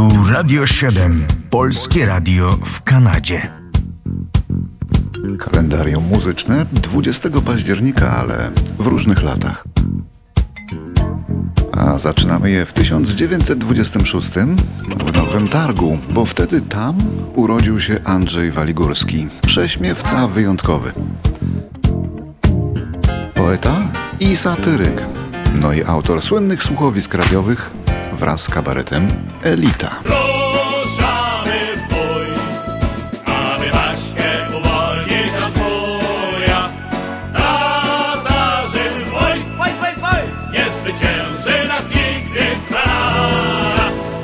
Tu Radio 7, polskie radio w Kanadzie. Kalendarium muzyczne 20 października, ale w różnych latach. A zaczynamy je w 1926 w Nowym Targu, bo wtedy tam urodził się Andrzej Waligórski, prześmiewca wyjątkowy. Poeta i satyryk, no i autor słynnych słuchowisk radiowych wraz z kabaretem Elita.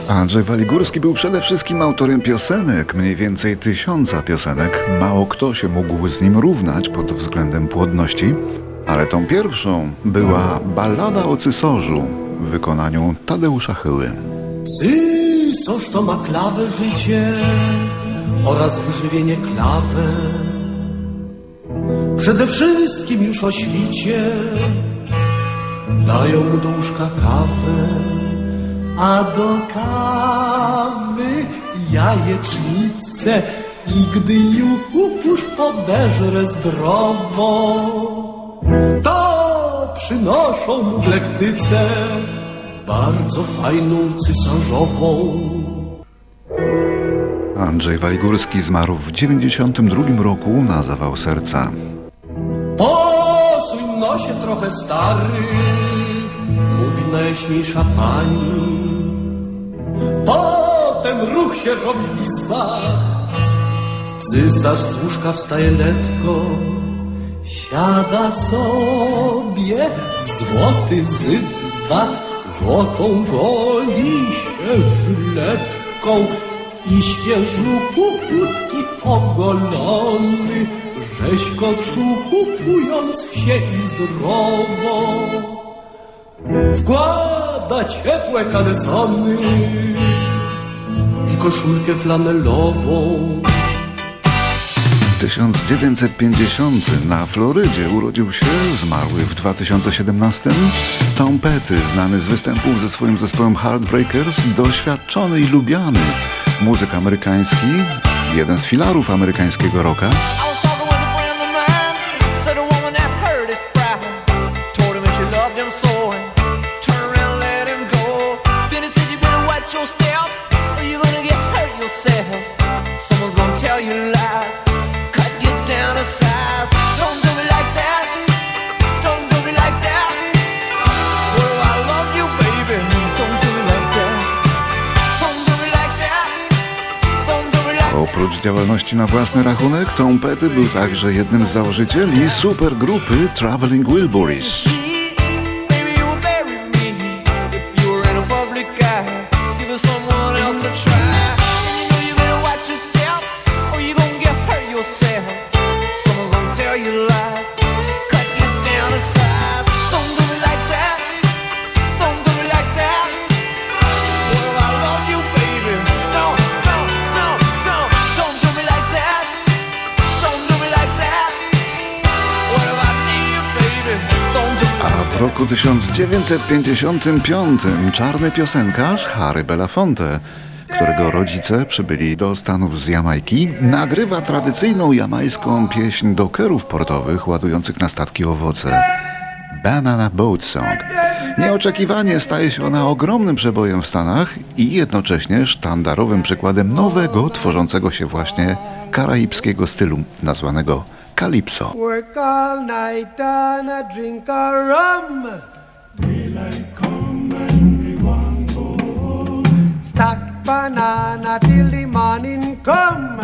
Andrzej Waligórski był przede wszystkim autorem piosenek, mniej więcej tysiąca piosenek. Mało kto się mógł z nim równać pod względem płodności, ale tą pierwszą była Ballada o Cysorzu w wykonaniu Tadeusza Chyły. Cysorz to ma klawę życie oraz wyżywienie klawę. Przede wszystkim już o świcie dają mu do łóżka kawę a do kawy jajecznicę i gdy już podeżre zdrowo, to przynoszą mu w lektyce bardzo fajną cysarzową. Andrzej Waligórski zmarł w 92 roku na zawał serca. Posuń nosie trochę stary, mówi najjaśniejsza pani. Potem ruch się robi w izbach. Cysarz z łóżka wstaje letko, siada sobie w złoty zydzwat, złotą goli się żyletką i świeżutki ogolony, rzeźko czupując się i zdrowo. Wkłada ciepłe kalesony i koszulkę flanelową. W 1950 na Florydzie urodził się zmarły w 2017 Tom Petty, znany z występów ze swoim zespołem Heartbreakers, doświadczony i lubiany muzyk amerykański, jeden z filarów amerykańskiego rocka. Działalności na własny rachunek, Tom Petty był także jednym z założycieli supergrupy Traveling Wilburys. W roku 1955 czarny piosenkarz Harry Belafonte, którego rodzice przybyli do Stanów z Jamajki, nagrywa tradycyjną jamańską pieśń dokerów portowych ładujących na statki owoce. Banana Boat Song. Nieoczekiwanie staje się ona ogromnym przebojem w Stanach i jednocześnie sztandarowym przykładem nowego, tworzącego się właśnie karaibskiego stylu, nazwanego Calypso. Work all night and a drink a rum. Daylight come and we want go home. Stack banana till the morning come.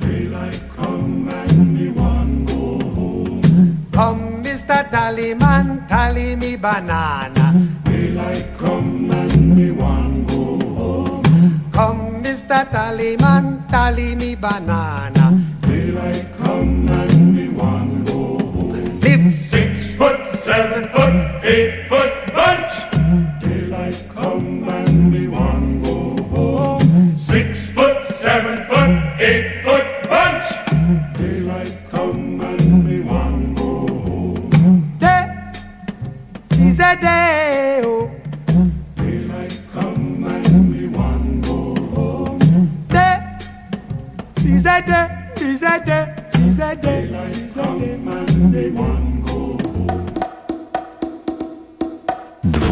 Daylight come and we want go home. Come, Mr. Tallyman, tally me banana. Daylight come and we want go home. Come, Mr. Tallyman, tally me banana. Daylight seven foot, eight foot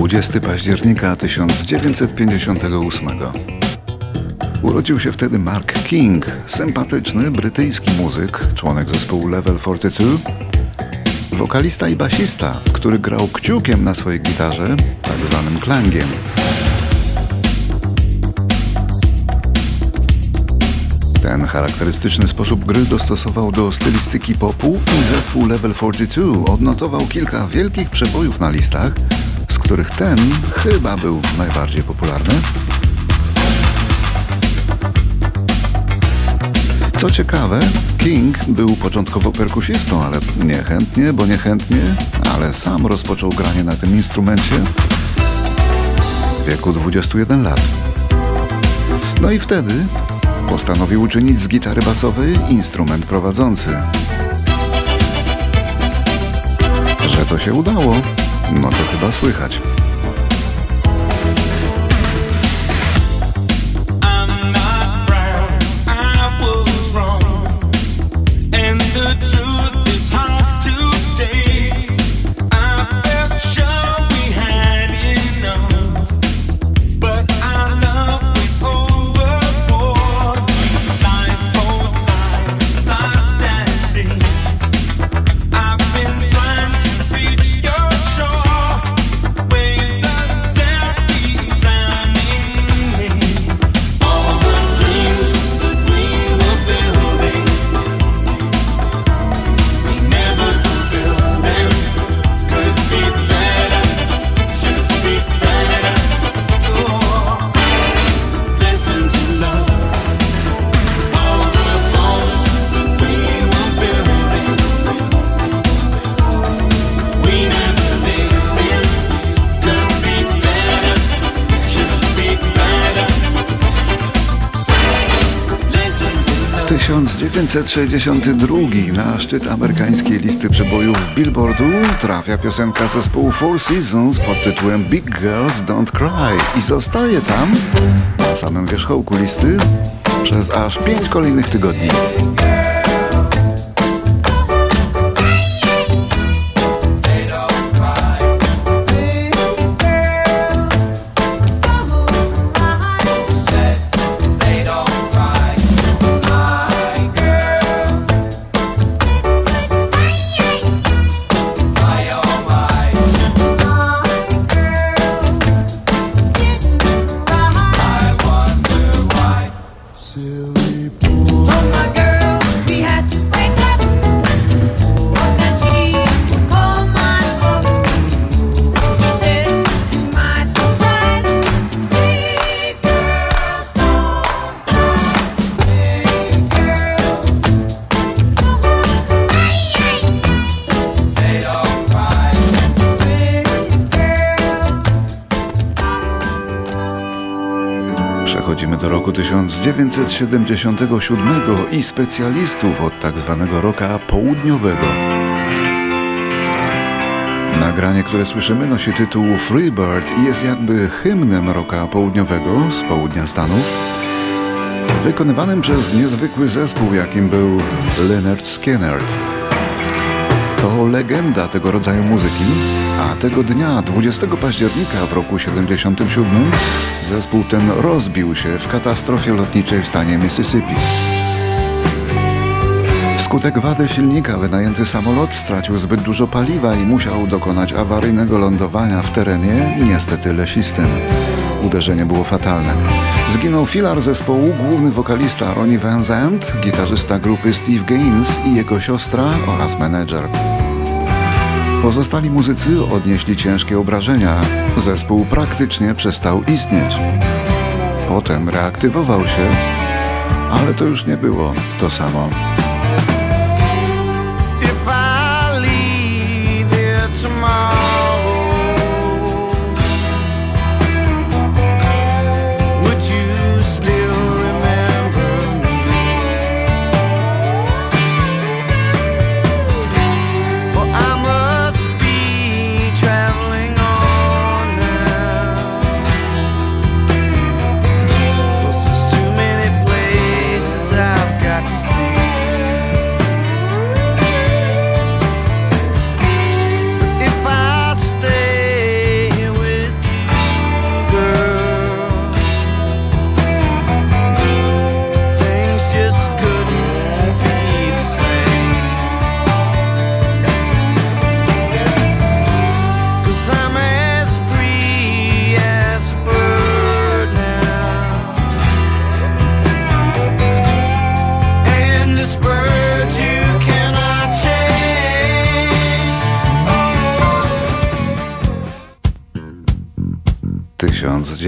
20 października 1958. Urodził się wtedy Mark King, sympatyczny brytyjski muzyk, członek zespołu Level 42, wokalista i basista, który grał kciukiem na swojej gitarze, tak zwanym klangiem. Ten charakterystyczny sposób gry dostosował do stylistyki popu i zespół Level 42 odnotował kilka wielkich przebojów na listach, z których ten chyba był najbardziej popularny. Co ciekawe, King był początkowo perkusistą, ale niechętnie, bo niechętnie, ale sam rozpoczął granie na tym instrumencie w wieku 21 lat. No i wtedy postanowił uczynić z gitary basowej instrument prowadzący. Że to się udało, no to chyba słychać. Tysiąc dziewięćset sześćdziesiąty drugi na szczyt amerykańskiej listy przebojów Billboardu trafia piosenka zespołu Four Seasons pod tytułem Big Girls Don't Cry i zostaje tam na samym wierzchołku listy przez aż pięć kolejnych tygodni. 1977 i specjalistów od tak zwanego roka południowego. Nagranie, które słyszymy, nosi tytuł Freebird i jest jakby hymnem roka południowego z południa Stanów, wykonywanym przez niezwykły zespół, jakim był Leonard Skinner. To legenda tego rodzaju muzyki, a tego dnia, 20 października w roku 77, zespół ten rozbił się w katastrofie lotniczej w stanie Mississippi. Wskutek wady silnika wynajęty samolot stracił zbyt dużo paliwa i musiał dokonać awaryjnego lądowania w terenie niestety lesistym. Uderzenie było fatalne. Zginął filar zespołu, główny wokalista Ronnie Van Zandt, gitarzysta grupy Steve Gaines i jego siostra oraz menedżer. Pozostali muzycy odnieśli ciężkie obrażenia. Zespół praktycznie przestał istnieć. Potem reaktywował się, ale to już nie było to samo.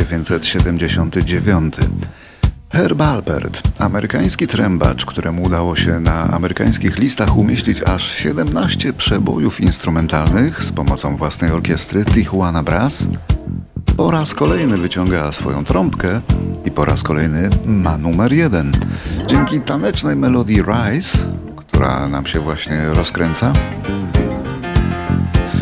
1979. Herb Alpert, amerykański trębacz, któremu udało się na amerykańskich listach umieścić aż 17 przebojów instrumentalnych z pomocą własnej orkiestry Tijuana Brass, po raz kolejny wyciąga swoją trąbkę i po raz kolejny ma numer jeden. Dzięki tanecznej melodii Rise, która nam się właśnie rozkręca,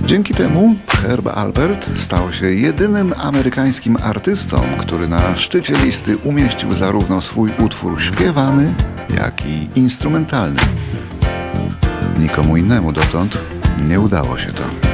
Dzięki temu Herb Albert stał się jedynym amerykańskim artystą, który na szczycie listy umieścił zarówno swój utwór śpiewany, jak i instrumentalny. Nikomu innemu dotąd nie udało się to.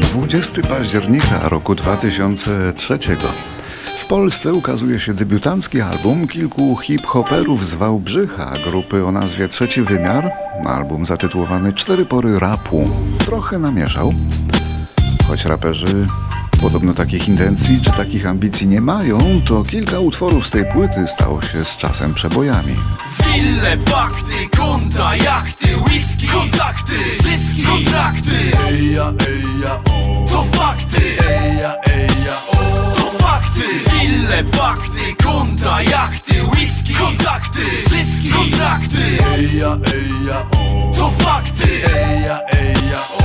20 października roku 2003 w Polsce ukazuje się debiutancki album kilku hip-hoperów z Wałbrzycha, grupy o nazwie Trzeci Wymiar. Album zatytułowany Cztery pory rapu. Trochę namieszał, choć raperzy podobno takich intencji czy takich ambicji nie mają, to kilka utworów z tej płyty stało się z czasem przebojami. Wille, bakty, konta, jachty, whisky, kontakty, zyski, kontrakty Eja, eja, o. To fakty. Eja, eja, o. To fakty. Wille, bakty, konta, jachty, whisky, kontakty, zyski, kontrakty. Eja, eja, o. To fakty. Eja, eja, o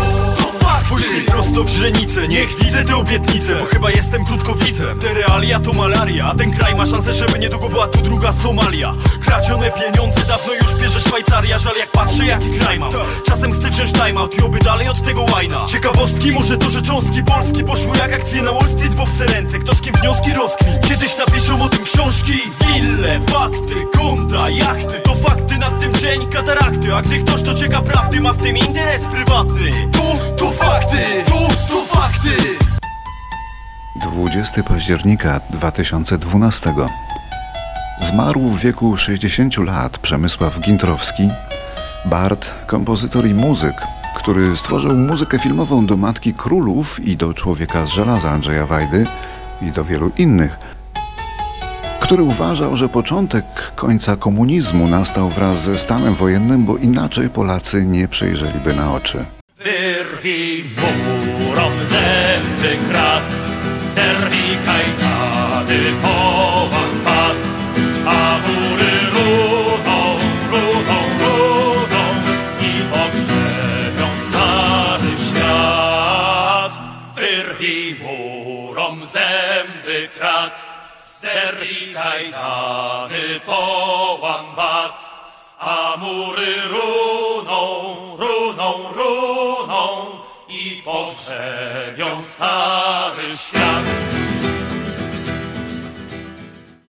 Spójrz mi prosto w źrenicę, niech widzę te obietnice Bo chyba jestem krótkowidzem. Te realia to malaria, a ten kraj ma szansę, żeby niedługo była tu druga Somalia. Kradzione pieniądze dawno już bierze Szwajcaria. Żal jak patrzę jaki kraj mam. Czasem chcę wziąć timeout i oby dalej od tego łajna. Ciekawostki, może to, że cząstki Polski Poszły jak akcje na Wall Street. W obce ręce Kto z kim wnioski rozkmin. Kiedyś napiszą o tym książki. Wille, bakty, konta, jachty. To fakty nad tym dzień katarakty. A gdy ktoś docieka prawdy ma w tym interes prywatny. Tu, tu fakty, tu, tu fakty. 20 października 2012 Zmarł w wieku 60 lat Przemysław Gintrowski, Bart, kompozytor i muzyk, który stworzył muzykę filmową do Matki Królów i do Człowieka z Żelaza Andrzeja Wajdy i do wielu innych, który uważał, że początek końca komunizmu nastał wraz ze stanem wojennym, bo inaczej Polacy nie przejrzeliby na oczy. Wyrwij murom zęby krat, zerwij kajtany połam pat, a mury rudą, rudą, rudą i pogrzebią stary świat. Wyrwij murom zęby krat, zerwij kajtany Star.